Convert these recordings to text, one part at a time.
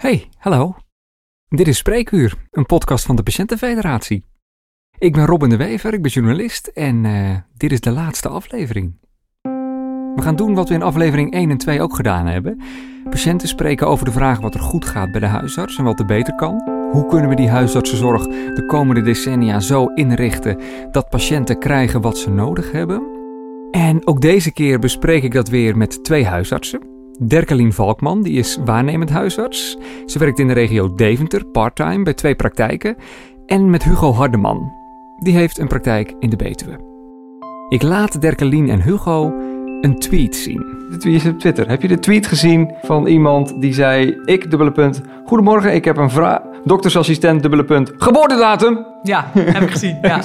Hey, hallo. Dit is Spreekuur, een podcast van de Patiëntenfederatie. Ik ben Robin de Wever, ik ben journalist en uh, dit is de laatste aflevering. We gaan doen wat we in aflevering 1 en 2 ook gedaan hebben. Patiënten spreken over de vraag wat er goed gaat bij de huisarts en wat er beter kan. Hoe kunnen we die huisartsenzorg de komende decennia zo inrichten dat patiënten krijgen wat ze nodig hebben? En ook deze keer bespreek ik dat weer met twee huisartsen. Derkelien Valkman, die is waarnemend huisarts. Ze werkt in de regio Deventer, parttime, bij twee praktijken. En met Hugo Hardeman. Die heeft een praktijk in de Betuwe. Ik laat Derkelien en Hugo een tweet zien. De tweet is op Twitter. Heb je de tweet gezien van iemand die zei... Ik, dubbele punt, goedemorgen, ik heb een vraag... Doktersassistent, dubbele punt, geboortedatum. Ja, heb ik gezien. Ja.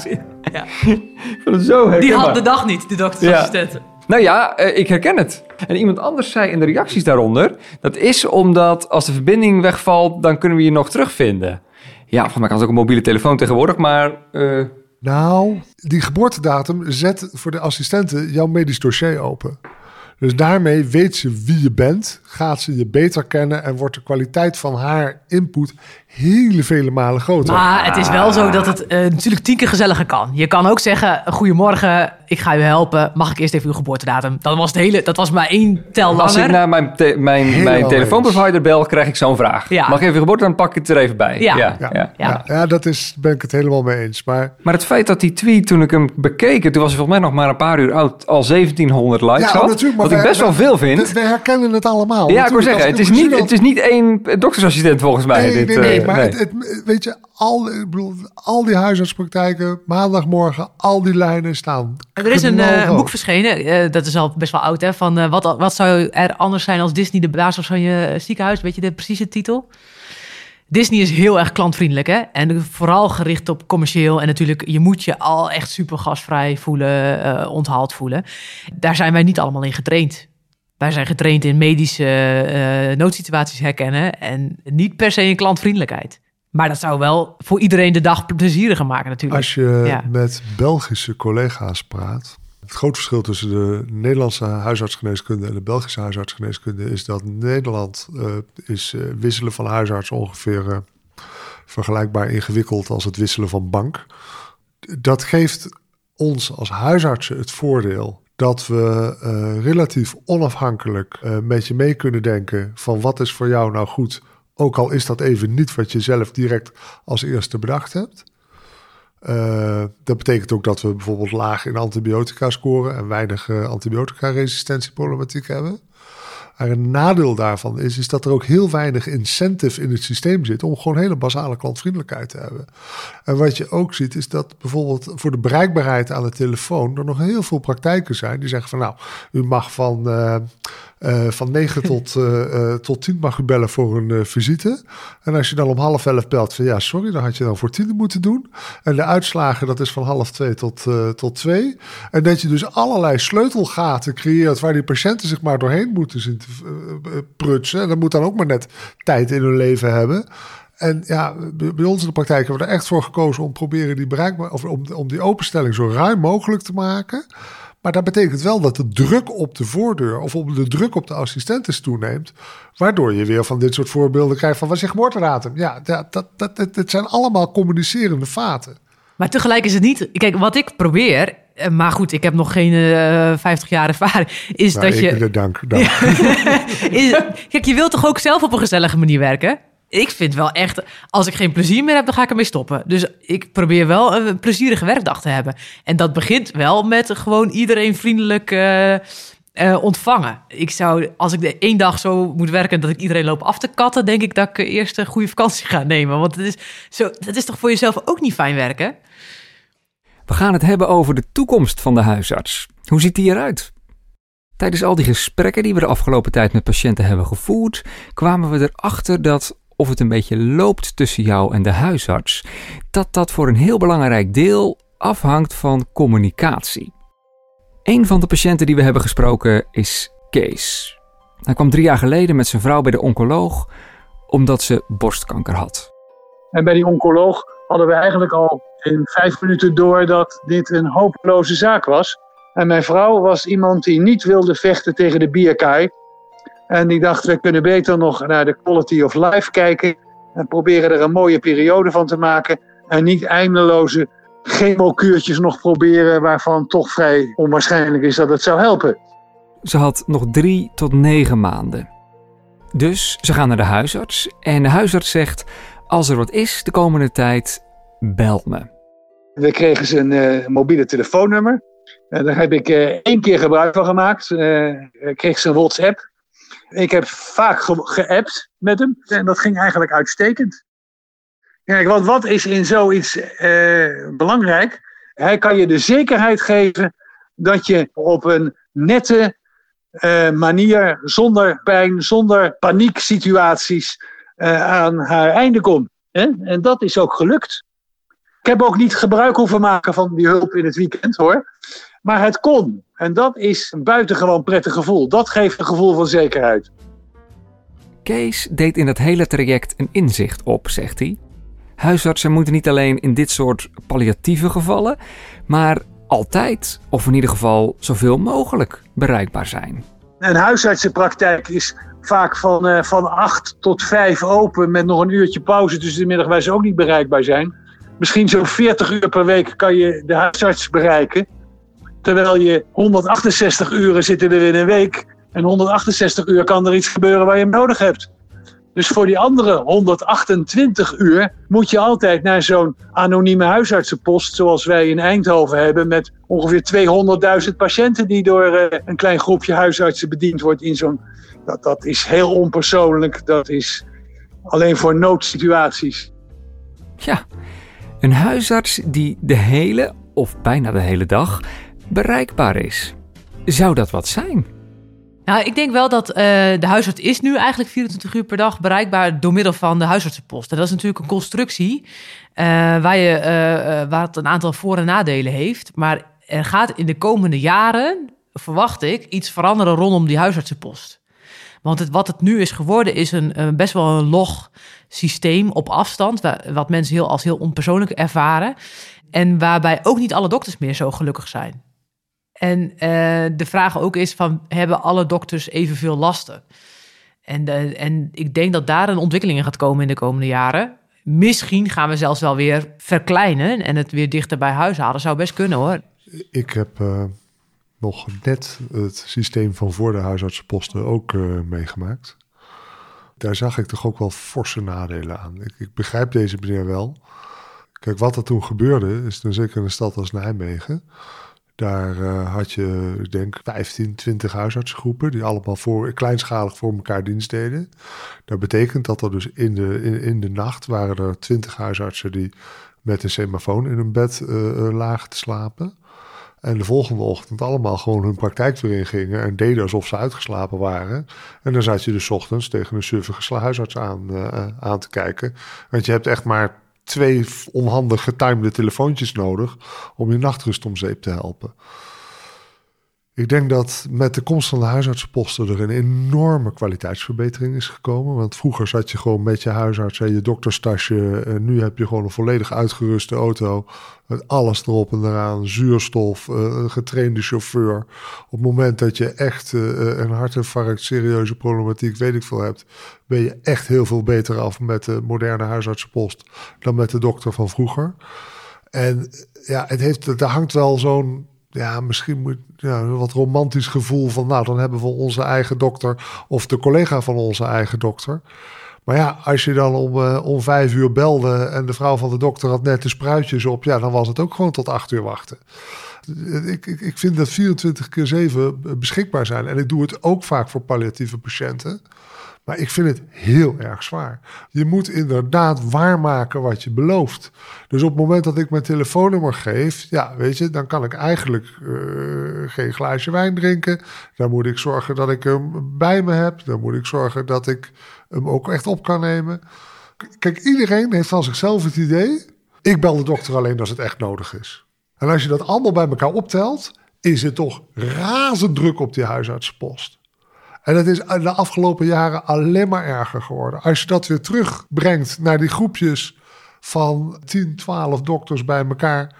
ja. ik vond het zo Die had de dag niet, de doktersassistenten. Ja. Nou ja, eh, ik herken het. En iemand anders zei in de reacties daaronder... dat is omdat als de verbinding wegvalt, dan kunnen we je nog terugvinden. Ja, volgens mij kan het ook een mobiele telefoon tegenwoordig, maar... Uh... Nou, die geboortedatum zet voor de assistenten jouw medisch dossier open. Dus daarmee weet ze wie je bent, gaat ze je beter kennen en wordt de kwaliteit van haar input hele vele malen groter. Maar het is wel zo dat het uh, natuurlijk tien keer gezelliger kan. Je kan ook zeggen, goedemorgen, ik ga u helpen. Mag ik eerst even uw geboortedatum? Dan was het hele, dat was maar één tel langer. Als ik naar mijn, mijn, mijn telefoonprovider bel, krijg ik zo'n vraag. Ja. Mag ik even geboorte, dan pak ik het er even bij. Ja, ja, ja. ja. ja dat is, ben ik het helemaal mee eens. Maar... maar het feit dat die tweet, toen ik hem bekeek, toen was hij volgens mij nog maar een paar uur oud, al 1700 likes ja, had. Wat ik best wel veel vind. We, herkennen het allemaal. Ja, ik wil zeggen, het is, niet, het is niet één doktersassistent volgens mij. Nee, dit, nee, nee, maar Het, het, weet je, al, ik bedoel, al die huisartspraktijken, maandagmorgen, al die lijnen staan. Er is een uh, boek verschenen, uh, dat is al best wel oud, hè, van uh, wat, wat zou er anders zijn als Disney de baas was van je ziekenhuis? Weet je de precieze titel? Disney is heel erg klantvriendelijk, hè? En vooral gericht op commercieel. En natuurlijk, je moet je al echt super gasvrij voelen, onthaald voelen. Daar zijn wij niet allemaal in getraind. Wij zijn getraind in medische noodsituaties herkennen en niet per se in klantvriendelijkheid. Maar dat zou wel voor iedereen de dag plezieriger maken natuurlijk. Als je met Belgische collega's praat... Het grote verschil tussen de Nederlandse huisartsgeneeskunde en de Belgische huisartsgeneeskunde is dat Nederland uh, is uh, wisselen van huisarts ongeveer uh, vergelijkbaar ingewikkeld als het wisselen van bank. Dat geeft ons als huisartsen het voordeel dat we relatief onafhankelijk met je mee kunnen denken van wat is voor jou nou goed ook al is dat even niet wat je zelf direct als eerste bedacht hebt. Uh, dat betekent ook dat we bijvoorbeeld laag in antibiotica scoren en weinig antibiotica-resistentieproblematiek hebben. Maar een nadeel daarvan is, is dat er ook heel weinig incentive in het systeem zit om gewoon hele basale klantvriendelijkheid te hebben. En wat je ook ziet, is dat bijvoorbeeld voor de bereikbaarheid aan de telefoon er nog heel veel praktijken zijn die zeggen van nou, u mag van. Uh, uh, van 9 tot, uh, tot 10 mag u bellen voor een visite. En als je dan om half 11 belt van ja, sorry, dan had je dan voor 10 moeten doen. En de uitslagen, dat is van half 2 tot, tot 2. En dat je dus allerlei sleutelgaten creëert waar die patiënten zich maar doorheen moeten zien te prutsen. En dat moet dan ook maar net tijd in hun leven hebben. En ja, bij ons in de praktijk hebben we er echt voor gekozen om proberen die bereikbaar, of om, om die openstelling zo ruim mogelijk te maken. Maar dat betekent wel dat de druk op de voordeur of op de druk op de assistentes toeneemt. Waardoor je weer van dit soort voorbeelden krijgt van wat zegt geboortedatum. Ja, dat, dat, dat, dat, zijn allemaal communicerende vaten. Maar tegelijk is het niet. Kijk, wat ik probeer. Eh, maar goed, ik heb nog geen uh, eh, 50 jaar ervaring. Is nou, dat je. Dank. dank. is, kijk, je wilt toch ook zelf op een gezellige manier werken? Ik vind wel echt, als ik geen plezier meer heb, dan ga ik ermee stoppen. Dus ik probeer wel een plezierige werkdag te hebben. En dat begint wel met gewoon iedereen vriendelijk uh, ontvangen. Ik zou, als ik de één dag zo moet werken dat ik iedereen loop af te katten, denk ik dat ik eerst een goede vakantie ga nemen. Want het is, zo, dat is toch voor jezelf ook niet fijn werken? We gaan het hebben over de toekomst van de huisarts. Hoe ziet die eruit? Tijdens al die gesprekken die we de afgelopen tijd met patiënten hebben gevoerd, kwamen we erachter dat of het een beetje loopt tussen jou en de huisarts, dat dat voor een heel belangrijk deel afhangt van communicatie. Een van de patiënten die we hebben gesproken is Kees. Hij kwam drie jaar geleden met zijn vrouw bij de oncoloog omdat ze borstkanker had. En bij die oncoloog hadden we eigenlijk al in vijf minuten door dat dit een hopeloze zaak was. En mijn vrouw was iemand die niet wilde vechten tegen de bierkaai. En die dacht, we kunnen beter nog naar de quality of life kijken. En proberen er een mooie periode van te maken. En niet eindeloze chemokuurtjes nog proberen, waarvan toch vrij onwaarschijnlijk is dat het zou helpen. Ze had nog drie tot negen maanden. Dus ze gaan naar de huisarts en de huisarts zegt: Als er wat is de komende tijd, bel me. We kregen ze een uh, mobiele telefoonnummer. En daar heb ik uh, één keer gebruik van gemaakt. Uh, kreeg ze een WhatsApp. Ik heb vaak ge geappt met hem en dat ging eigenlijk uitstekend. Kijk, want wat is in zoiets belangrijk? Hij kan je de zekerheid geven dat je op een nette manier, zonder pijn, zonder panieksituaties, aan haar einde komt. En dat is ook gelukt. Ik heb ook niet gebruik hoeven maken van die hulp in het weekend hoor. Maar het kon. En dat is een buitengewoon prettig gevoel. Dat geeft een gevoel van zekerheid. Kees deed in het hele traject een inzicht op, zegt hij. Huisartsen moeten niet alleen in dit soort palliatieve gevallen, maar altijd, of in ieder geval zoveel mogelijk, bereikbaar zijn. Een huisartsenpraktijk is vaak van, uh, van 8 tot 5 open met nog een uurtje pauze tussen de middag waar ze ook niet bereikbaar zijn. Misschien zo'n 40 uur per week kan je de huisarts bereiken. Terwijl je 168 uren zitten er in een week. En 168 uur kan er iets gebeuren waar je hem nodig hebt. Dus voor die andere 128 uur moet je altijd naar zo'n anonieme huisartsenpost, zoals wij in Eindhoven hebben, met ongeveer 200.000 patiënten die door eh, een klein groepje huisartsen bediend wordt in zo'n. Dat, dat is heel onpersoonlijk. Dat is alleen voor noodsituaties. Ja, een huisarts die de hele of bijna de hele dag bereikbaar is. Zou dat wat zijn? Nou, ik denk wel dat uh, de huisarts is nu eigenlijk 24 uur per dag bereikbaar door middel van de huisartsenpost. En dat is natuurlijk een constructie uh, waar, je, uh, waar het een aantal voor- en nadelen heeft. Maar er gaat in de komende jaren, verwacht ik, iets veranderen rondom die huisartsenpost. Want wat het nu is geworden, is een, een best wel een log systeem op afstand, wat mensen heel, als heel onpersoonlijk ervaren. En waarbij ook niet alle dokters meer zo gelukkig zijn. En uh, de vraag ook is van, hebben alle dokters evenveel lasten? En, uh, en ik denk dat daar een ontwikkeling in gaat komen in de komende jaren. Misschien gaan we zelfs wel weer verkleinen en het weer dichter bij huis halen. Zou best kunnen hoor. Ik heb nog net het systeem van voor de huisartsenposten ook meegemaakt. Daar zag ik toch ook wel forse nadelen aan. Ik, ik begrijp deze meneer wel. Kijk, wat er toen gebeurde, is dan zeker in een stad als Nijmegen. Daar uh, had je, ik denk, 15, 20 huisartsgroepen die allemaal voor, kleinschalig voor elkaar dienst deden. Dat betekent dat er dus in de, in, in de nacht waren er 20 huisartsen die met een semafoon in hun bed uh, lagen te slapen. En de volgende ochtend allemaal gewoon hun praktijk weer ingingen en deden alsof ze uitgeslapen waren. En dan zat je dus ochtends tegen een suffige huisarts aan, uh, aan te kijken. Want je hebt echt maar twee onhandig getimede telefoontjes nodig om je nachtrust om zeep te helpen. Ik denk dat met de komst van de huisartsenposten er een enorme kwaliteitsverbetering is gekomen. Want vroeger zat je gewoon met je huisarts en je dokterstasje. En nu heb je gewoon een volledig uitgeruste auto. Met alles erop en eraan. Zuurstof, eh, een getrainde chauffeur. Op het moment dat je echt eh, een hartinfarct, serieuze problematiek, weet ik veel hebt. Ben je echt heel veel beter af met de moderne huisartsenpost dan met de dokter van vroeger. En ja, het heeft, er hangt wel zo'n ja, misschien moet ja, wat romantisch gevoel van, nou, dan hebben we onze eigen dokter of de collega van onze eigen dokter. Maar ja, als je dan om, uh, om vijf uur belde en de vrouw van de dokter had net de spruitjes op, ja, dan was het ook gewoon tot acht uur wachten. Ik, ik, ik vind dat 24 keer 7 beschikbaar zijn. En ik doe het ook vaak voor palliatieve patiënten. Maar ik vind het heel erg zwaar. Je moet inderdaad waarmaken wat je belooft. Dus op het moment dat ik mijn telefoonnummer geef, ja, weet je, dan kan ik eigenlijk uh, geen glaasje wijn drinken. Dan moet ik zorgen dat ik hem bij me heb. Dan moet ik zorgen dat ik hem ook echt op kan nemen. Kijk, iedereen heeft van zichzelf het idee. Ik bel de dokter alleen als het echt nodig is. En als je dat allemaal bij elkaar optelt, is het toch razend druk op die huisartsenpost. En dat is de afgelopen jaren alleen maar erger geworden. Als je dat weer terugbrengt naar die groepjes van 10, 12 dokters bij elkaar.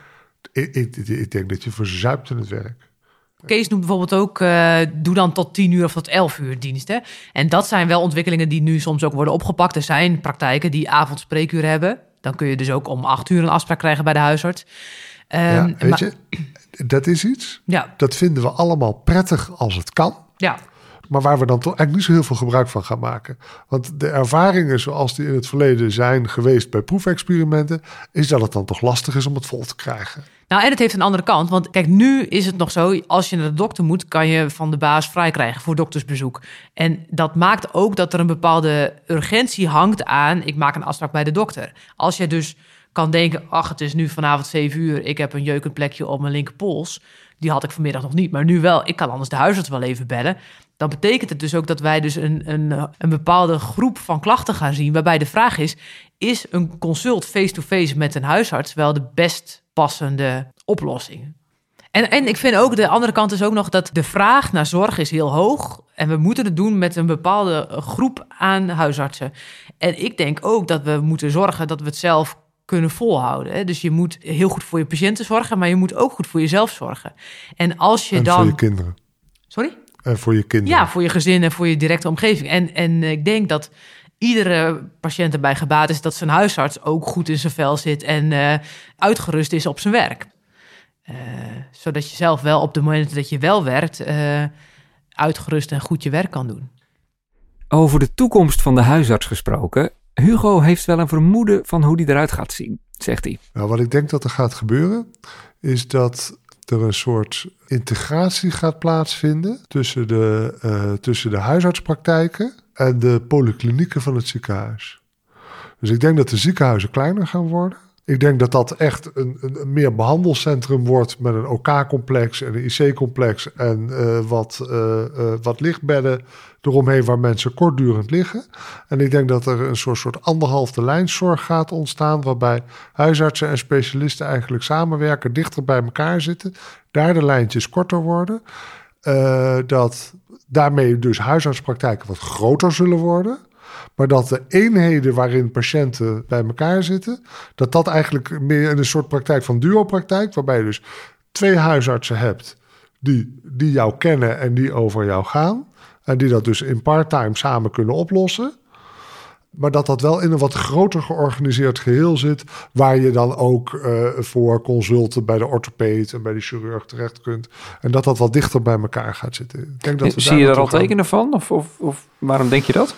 Ik, ik, ik denk dat je verzuipt in het werk. Kees noemt bijvoorbeeld ook, uh, doe dan tot 10 uur of tot 11 uur diensten. En dat zijn wel ontwikkelingen die nu soms ook worden opgepakt. Er zijn praktijken die avondspreekuur hebben. Dan kun je dus ook om 8 uur een afspraak krijgen bij de huisarts. Um, ja, weet je, dat is iets. Ja. Dat vinden we allemaal prettig als het kan. Ja. Maar waar we dan toch eigenlijk niet zo heel veel gebruik van gaan maken. Want de ervaringen zoals die in het verleden zijn geweest bij proefexperimenten, is dat het dan toch lastig is om het vol te krijgen. Nou, en het heeft een andere kant. Want kijk, nu is het nog zo, als je naar de dokter moet, kan je van de baas vrij krijgen voor doktersbezoek. En dat maakt ook dat er een bepaalde urgentie hangt aan, ik maak een afspraak bij de dokter. Als je dus kan denken, ach, het is nu vanavond 7 uur, ik heb een jeukend plekje op mijn linkerpols. Die had ik vanmiddag nog niet, maar nu wel. Ik kan anders de huisarts wel even bellen. Dan betekent het dus ook dat wij dus een, een, een bepaalde groep van klachten gaan zien. Waarbij de vraag is: is een consult face-to-face met een huisarts wel de best passende oplossing? En, en ik vind ook, de andere kant is ook nog dat de vraag naar zorg is heel hoog. En we moeten het doen met een bepaalde groep aan huisartsen. En ik denk ook dat we moeten zorgen dat we het zelf kunnen volhouden. Dus je moet heel goed voor je patiënten zorgen, maar je moet ook goed voor jezelf zorgen. En als je en dan. Voor je kinderen. Sorry? En voor je kinderen. Ja, voor je gezin en voor je directe omgeving. En, en ik denk dat iedere patiënt erbij gebaat is dat zijn huisarts ook goed in zijn vel zit en uh, uitgerust is op zijn werk. Uh, zodat je zelf wel op de momenten dat je wel werkt, uh, uitgerust en goed je werk kan doen. Over de toekomst van de huisarts gesproken. Hugo heeft wel een vermoeden van hoe die eruit gaat zien, zegt hij. Nou, wat ik denk dat er gaat gebeuren, is dat er een soort integratie gaat plaatsvinden tussen de, uh, tussen de huisartspraktijken en de polyklinieken van het ziekenhuis. Dus ik denk dat de ziekenhuizen kleiner gaan worden. Ik denk dat dat echt een, een, een meer behandelcentrum wordt met een OK-complex en een IC-complex en uh, wat, uh, uh, wat lichtbedden eromheen waar mensen kortdurend liggen. En ik denk dat er een soort, soort anderhalfde lijnzorg gaat ontstaan waarbij huisartsen en specialisten eigenlijk samenwerken, dichter bij elkaar zitten, daar de lijntjes korter worden. dat daarmee dus huisartspraktijken wat groter zullen worden. Maar dat de eenheden waarin patiënten bij elkaar zitten, dat dat eigenlijk meer een soort praktijk van duopraktijk, waarbij je dus twee huisartsen hebt die, die jou kennen en die over jou gaan. En die dat dus in parttime samen kunnen oplossen. Maar dat dat wel in een wat groter georganiseerd geheel zit. Waar je dan ook uh, voor consulten bij de orthopeed en bij de chirurg terecht kunt. En dat dat wat dichter bij elkaar gaat zitten. Ik denk dat we Zie je daar al tekenen van? Of, of, of waarom denk je dat?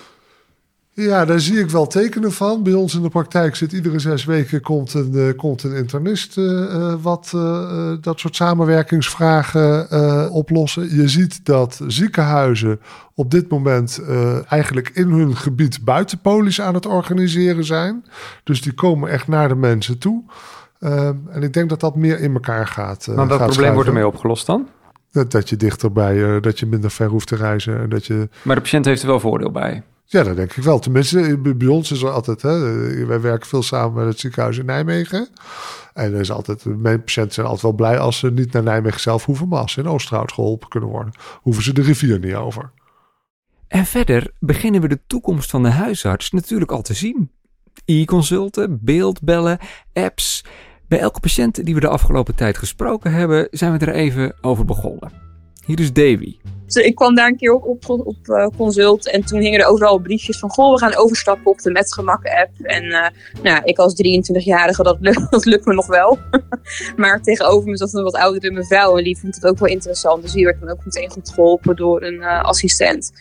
Ja, daar zie ik wel tekenen van. Bij ons in de praktijk zit iedere zes weken komt een, uh, komt een internist uh, wat uh, dat soort samenwerkingsvragen oplossen. Je ziet dat ziekenhuizen op dit moment eigenlijk in hun gebied buitenpolies aan het organiseren zijn. Dus die komen echt naar de mensen toe. en ik denk dat dat meer in elkaar gaat. maar welk probleem wordt ermee opgelost dan? Dat, dat je dichterbij, dat je minder ver hoeft te reizen. En dat je... Maar de patiënt heeft er wel voordeel bij. Ja, dat denk ik wel. Tenminste, bij ons is er altijd, hè, wij werken veel samen met het ziekenhuis in Nijmegen. En er is altijd, mijn patiënten zijn altijd wel blij als ze niet naar Nijmegen zelf hoeven, maar als ze in Oosterhout geholpen kunnen worden, hoeven ze de rivier niet over. En verder beginnen we de toekomst van de huisarts natuurlijk al te zien. E-consulten, beeldbellen, apps. Bij elke patiënt die we de afgelopen tijd gesproken hebben, zijn we er even over begonnen. Hier is Davy. Ik kwam daar een keer op, op, op uh, consult en toen hingen er overal briefjes van... goh, we gaan overstappen op de Metgemak-app. En uh, nou, ik als 23-jarige, dat, lukt, dat lukt me nog wel. maar tegenover me zat een wat oudere mevrouw en die vond het ook wel interessant. Dus die werd dan ook meteen goed geholpen door een uh, assistent.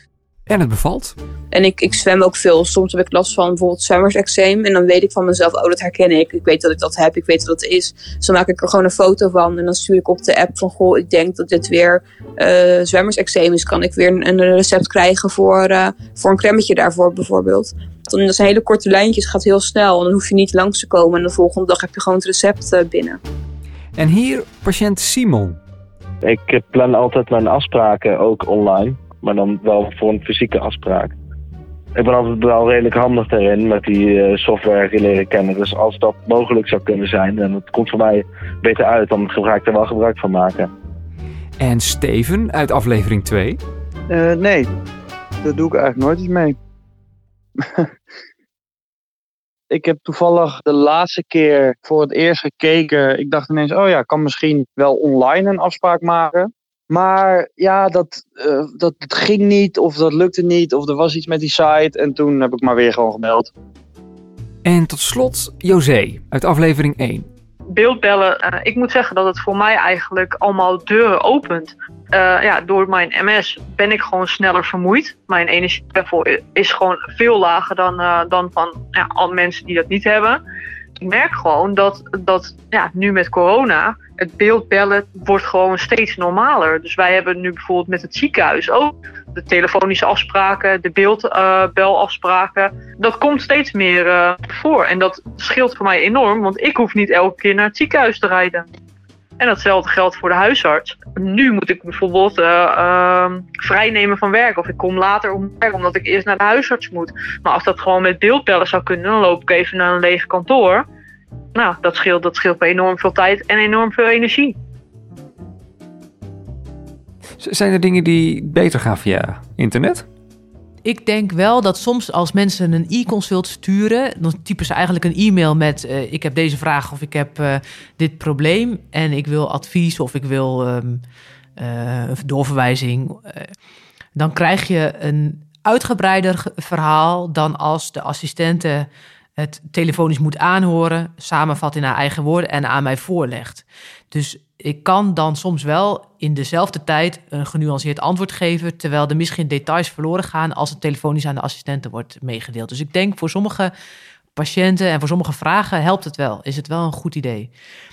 En het bevalt. En ik, ik zwem ook veel. Soms heb ik last van bijvoorbeeld zwemmerseczeem. En dan weet ik van mezelf, oh dat herken ik. Ik weet dat ik dat heb, ik weet dat het is. Dus dan maak ik er gewoon een foto van. En dan stuur ik op de app van, goh, ik denk dat dit weer uh, zwemmerseczeem is. Kan ik weer een, een recept krijgen voor, uh, voor een cremmetje daarvoor bijvoorbeeld. Dan zijn hele korte lijntjes, het gaat heel snel. En dan hoef je niet langs te komen. En de volgende dag heb je gewoon het recept uh, binnen. En hier patiënt Simon. Ik plan altijd mijn afspraken ook online. Maar dan wel voor een fysieke afspraak. Ik ben altijd wel redelijk handig daarin met die uh, software leren kennen. Dus als dat mogelijk zou kunnen zijn en het komt voor mij beter uit, dan ga ik er wel gebruik van maken. En Steven uit aflevering 2? Uh, nee, daar doe ik eigenlijk nooit iets mee. ik heb toevallig de laatste keer voor het eerst gekeken. Ik dacht ineens, oh ja, ik kan misschien wel online een afspraak maken. Maar ja, dat, eh, dat ging niet, of dat lukte niet, of er was iets met die site. En toen heb ik maar weer gewoon gemeld. En tot slot José uit aflevering 1. beeldbellen, eh, ik moet zeggen dat het voor mij eigenlijk allemaal deuren opent. Eh, ja, door mijn MS ben ik gewoon sneller vermoeid. Mijn energielevel is gewoon veel lager dan, eh, dan van ja, al mensen die dat niet hebben. Ik merk gewoon dat, dat ja, nu met corona het beeldbellen wordt gewoon steeds normaler. Dus wij hebben nu bijvoorbeeld met het ziekenhuis ook de telefonische afspraken, de beeldbelafspraken. dat komt steeds meer eh, voor. En dat scheelt voor mij enorm, want ik hoef niet elke keer naar het ziekenhuis te rijden. En datzelfde geldt voor de huisarts. Nu moet ik bijvoorbeeld ehm, vrijnemen van werk. Of ik kom later om werk omdat ik eerst naar de huisarts moet. Maar als dat gewoon met beeldbellen zou kunnen, dan loop ik even naar een leeg kantoor. Nou, dat scheelt, dat scheelt enorm veel tijd en enorm veel energie. Zijn er dingen die beter gaan via internet? Ik denk wel dat soms als mensen een e-consult sturen, dan typen ze eigenlijk een e-mail met: eh, Ik heb deze vraag of ik heb eh, dit probleem en ik wil advies of ik wil ehm, eh, een doorverwijzing. Dan krijg je een uitgebreider ge- verhaal dan als de assistente het telefonisch moet aanhoren, samenvat in haar eigen woorden en aan mij voorlegt. Dus ik kan dan soms wel in dezelfde tijd een genuanceerd antwoord geven, terwijl er misschien details verloren gaan als het telefonisch aan de assistenten wordt meegedeeld. Dus ik denk voor sommige patiënten en voor sommige vragen helpt het wel. Is het wel een goed idee.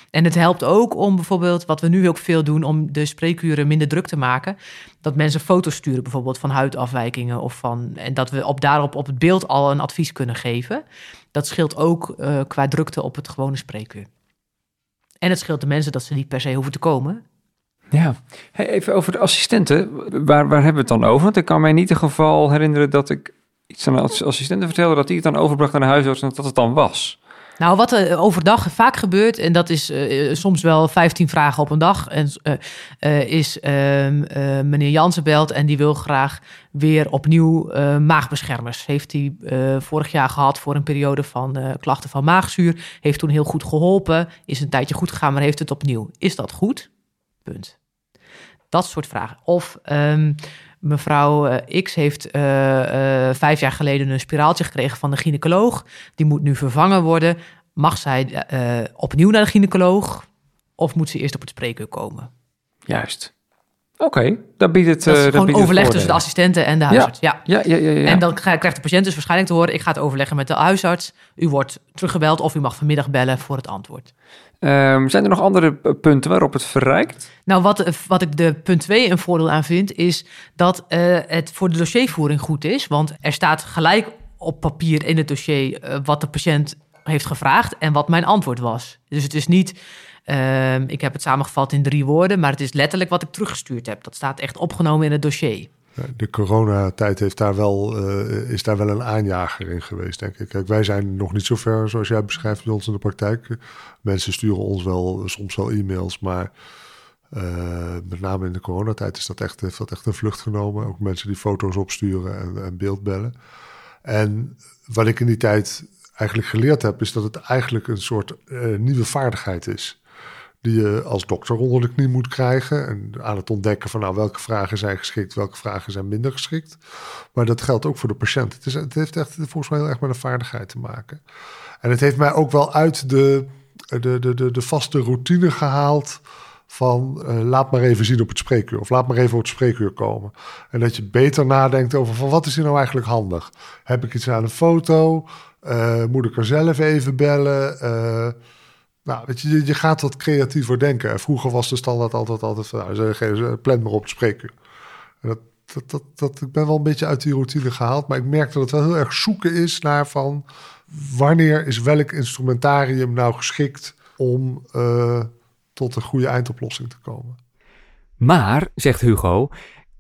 En het helpt ook om bijvoorbeeld, wat we nu ook veel doen, om de spreekuren minder druk te maken. Dat mensen foto's sturen, bijvoorbeeld van huidafwijkingen. Of van, en dat we op, daarop op het beeld al een advies kunnen geven. Dat scheelt ook eh, qua drukte op het gewone spreekuur. En het scheelt de mensen dat ze niet per se hoeven te komen. Ja. Hey, even over de assistenten. Waar, waar hebben we het dan over? Want ik kan mij in ieder geval herinneren dat ik iets aan de ass- assistenten vertelde... dat die het dan overbracht naar de huisarts en dat het dan was. Nou, wat er overdag vaak gebeurt, en dat is eh, soms wel 15 vragen op een dag, en, eh, eh, is ehm, eh, meneer Jansen belt en die wil graag weer opnieuw eh, maagbeschermers. Heeft hij eh, vorig jaar gehad voor een periode van eh, klachten van maagzuur. Heeft toen heel goed geholpen, is een tijdje goed gegaan, maar heeft het opnieuw. Is dat goed? Punt. Dat soort vragen. Of ehm, mevrouw eh, X heeft eh, eh, vijf jaar geleden een spiraaltje gekregen van de gynaecoloog. Die moet nu vervangen worden. Mag zij opnieuw naar de gynaecoloog? Of moet ze eerst op het spreekuur komen? Juist. Oké, dat biedt het... Dat is gewoon het overleg tussen de assistenten en de huisarts. Ja. Ja, ja, ja, ja. En dan krijg- krijgt de patiënt dus waarschijnlijk te horen... ik ga het overleggen met de huisarts. U wordt teruggebeld of u mag vanmiddag bellen voor het antwoord. Ehm, zijn er nog andere punten waarop het verrijkt? Nou, wat, wat ik de punt 2 een voordeel aan vind, is dat eh, het voor de dossiervoering goed is. Want er staat gelijk op papier in het dossier eh, wat de patiënt heeft gevraagd en wat mijn antwoord was. Dus het is niet, ehm, ik heb het samengevat in drie woorden, maar het is letterlijk wat ik teruggestuurd heb. Dat staat echt opgenomen in het dossier. De coronatijd heeft daar wel, eh, is daar wel een aanjager in geweest, denk ik. Kijk, wij zijn nog niet zo ver zoals jij beschrijft bij ons in de praktijk. Mensen sturen ons wel eh, soms wel e-mails, maar eh, met name in de coronatijd is dat echt, heeft dat echt een vlucht genomen. Ook mensen die foto's opsturen en, en beeldbellen. En wat ik in die tijd eigenlijk geleerd heb, is dat het eigenlijk een soort nieuwe vaardigheid is die je als dokter onder de knie moet krijgen. En aan het ontdekken van nou, welke vragen zijn geschikt, welke vragen zijn minder geschikt. Maar dat geldt ook voor de patiënt. Het, is, het heeft echt volgens mij heel erg met een vaardigheid te maken. En het heeft mij ook wel uit de, de, de, de, de vaste routine gehaald van eh, laat maar even zien op het spreekuur. Of laat maar even op het spreekuur komen. En dat je beter nadenkt over van wat is hier nou eigenlijk handig? Heb ik iets aan een foto? Eh, moet ik er zelf even bellen? Eh, nou, weet je, je- gaat wat creatiever denken. En vroeger was de standaard altijd, altijd van, nou, ze- plan maar op. En dat, dat, dat, dat, ik ben wel een beetje uit die routine gehaald, maar ik merk dat het wel heel erg zoeken is naar van, wanneer is welk instrumentarium nou geschikt om eh, tot een goede eindoplossing te komen. Maar, zegt Hugo,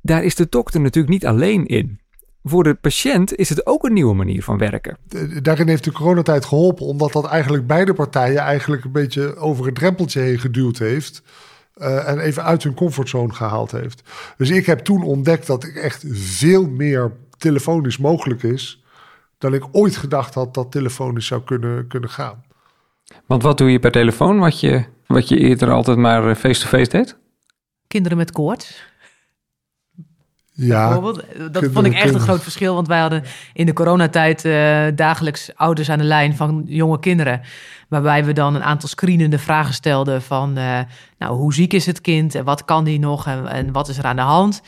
daar is de dokter natuurlijk niet alleen in. Voor de patiënt is het ook een nieuwe manier van werken. Daarin heeft de coronatijd geholpen, omdat dat eigenlijk beide partijen eigenlijk een beetje over het drempeltje heen geduwd heeft. eh, en even uit hun comfortzone gehaald heeft. Dus ik heb toen ontdekt dat ik echt veel meer telefonisch mogelijk is. dan ik ooit gedacht had dat telefonisch zou kunnen, kunnen gaan. Want wat doe je per telefoon wat je, wat je eerder altijd maar eh, face-to-face deed? Kinderen met koorts. Ja, bijvoorbeeld. Dat vond ik echt een groot verschil, want wij hadden in de coronatijd eh, dagelijks ouders aan de lijn van jonge kinderen. Waarbij we dan een aantal screenende vragen stelden van, eh, nou, hoe ziek is het kind en wat kan die nog en, en wat is er aan de hand?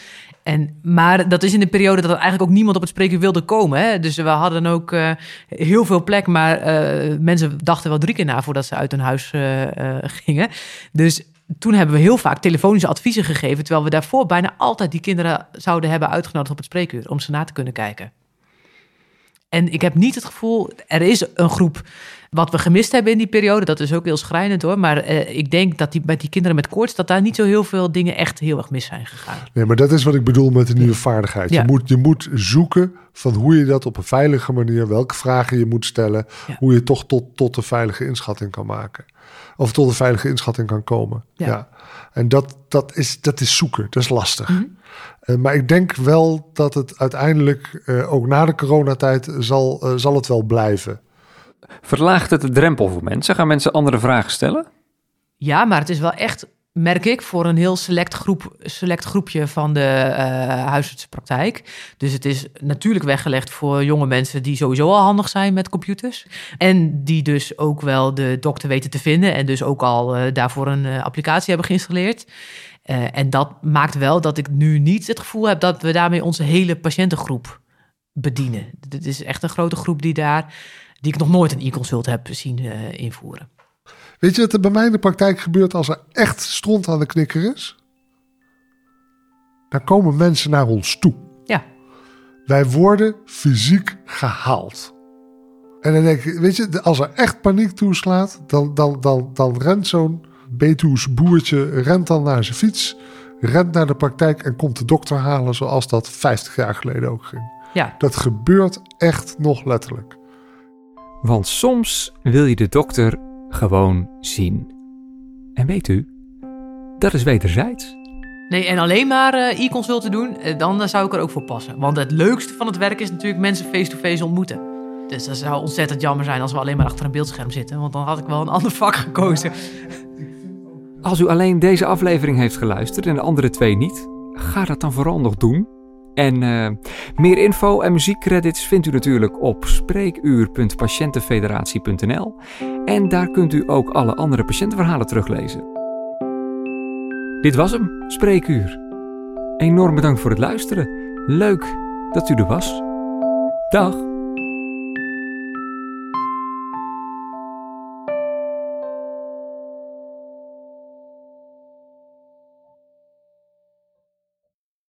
En, maar dat is in de periode dat er eigenlijk ook niemand op het spreken wilde komen. Hè? Dus we hadden ook eh, heel veel plek, maar eh, mensen dachten wel drie keer na voordat ze uit hun huis eh, eh, gingen. Dus toen hebben we heel vaak telefonische adviezen gegeven, terwijl we daarvoor bijna altijd die kinderen zouden hebben uitgenodigd op het spreekuur om ze na te kunnen kijken. En ik heb niet het gevoel, er is een groep wat we gemist hebben in die periode. Dat is ook heel schrijnend hoor. Maar eh, ik denk dat die, met die kinderen met koorts, dat daar niet zo heel veel dingen echt heel erg mis zijn gegaan. Nee, maar dat is wat ik bedoel met de nieuwe vaardigheid. Ja. Je, moet, je moet zoeken van hoe je dat op een veilige manier, welke vragen je moet stellen, Ja. hoe je toch tot, tot een veilige inschatting kan maken. Of tot een veilige inschatting kan komen. Ja. Ja. En dat, dat, is, dat is zoeken, dat is lastig. Mhm. Eh, maar ik denk wel dat het uiteindelijk, eh, ook na de coronatijd, zal, zal het wel blijven. Verlaagt het de drempel voor mensen? Gaan mensen andere vragen stellen? Ja, maar het is wel echt, merk ik, voor een heel select, groep, select groepje van de eh huisartsenpraktijk. Dus het is natuurlijk weggelegd voor jonge mensen die sowieso al handig zijn met computers. En die dus ook wel de dokter weten te vinden en dus ook al eh, daarvoor een eh, applicatie hebben geïnstalleerd. En dat maakt wel dat ik nu niet het gevoel heb dat we daarmee onze hele patiëntengroep bedienen. Dit is echt een grote groep die daar, die ik nog nooit een e-consult heb zien eh, invoeren. Weet je wat er bij mij in de praktijk gebeurt als er echt stront aan de knikker is? Dan komen mensen naar ons toe. Ja. Wij worden fysiek gehaald. En dan denk ik, weet je, als er echt paniek toeslaat, dan, dan, dan, dan rent zo'n Betuws boertje rent dan naar zijn fiets, rent naar de praktijk en komt de dokter halen zoals dat 50 jaar geleden ook ging. Ja, Dat gebeurt echt nog letterlijk. Want soms wil je de dokter gewoon zien. En weet u, dat is wederzijds. Nee, en alleen maar eh, e-consulten doen, eh, dan eh, zou ik er ook voor passen. Want het leukste van het werk is natuurlijk mensen face-to-face ontmoeten. Dus dat zou ontzettend jammer zijn als we alleen maar achter een beeldscherm zitten. Want dan had ik wel een ander vak gekozen. Als u alleen deze aflevering heeft geluisterd en de andere twee niet, ga dat dan vooral nog doen. En eh, meer info en muziekcredits vindt u natuurlijk op spreekuur.patiëntenfederatie.nl. En daar kunt u ook alle andere patiëntenverhalen teruglezen. Dit was hem, Spreekuur. Enorm bedankt voor het luisteren. Leuk dat u er was. Dag.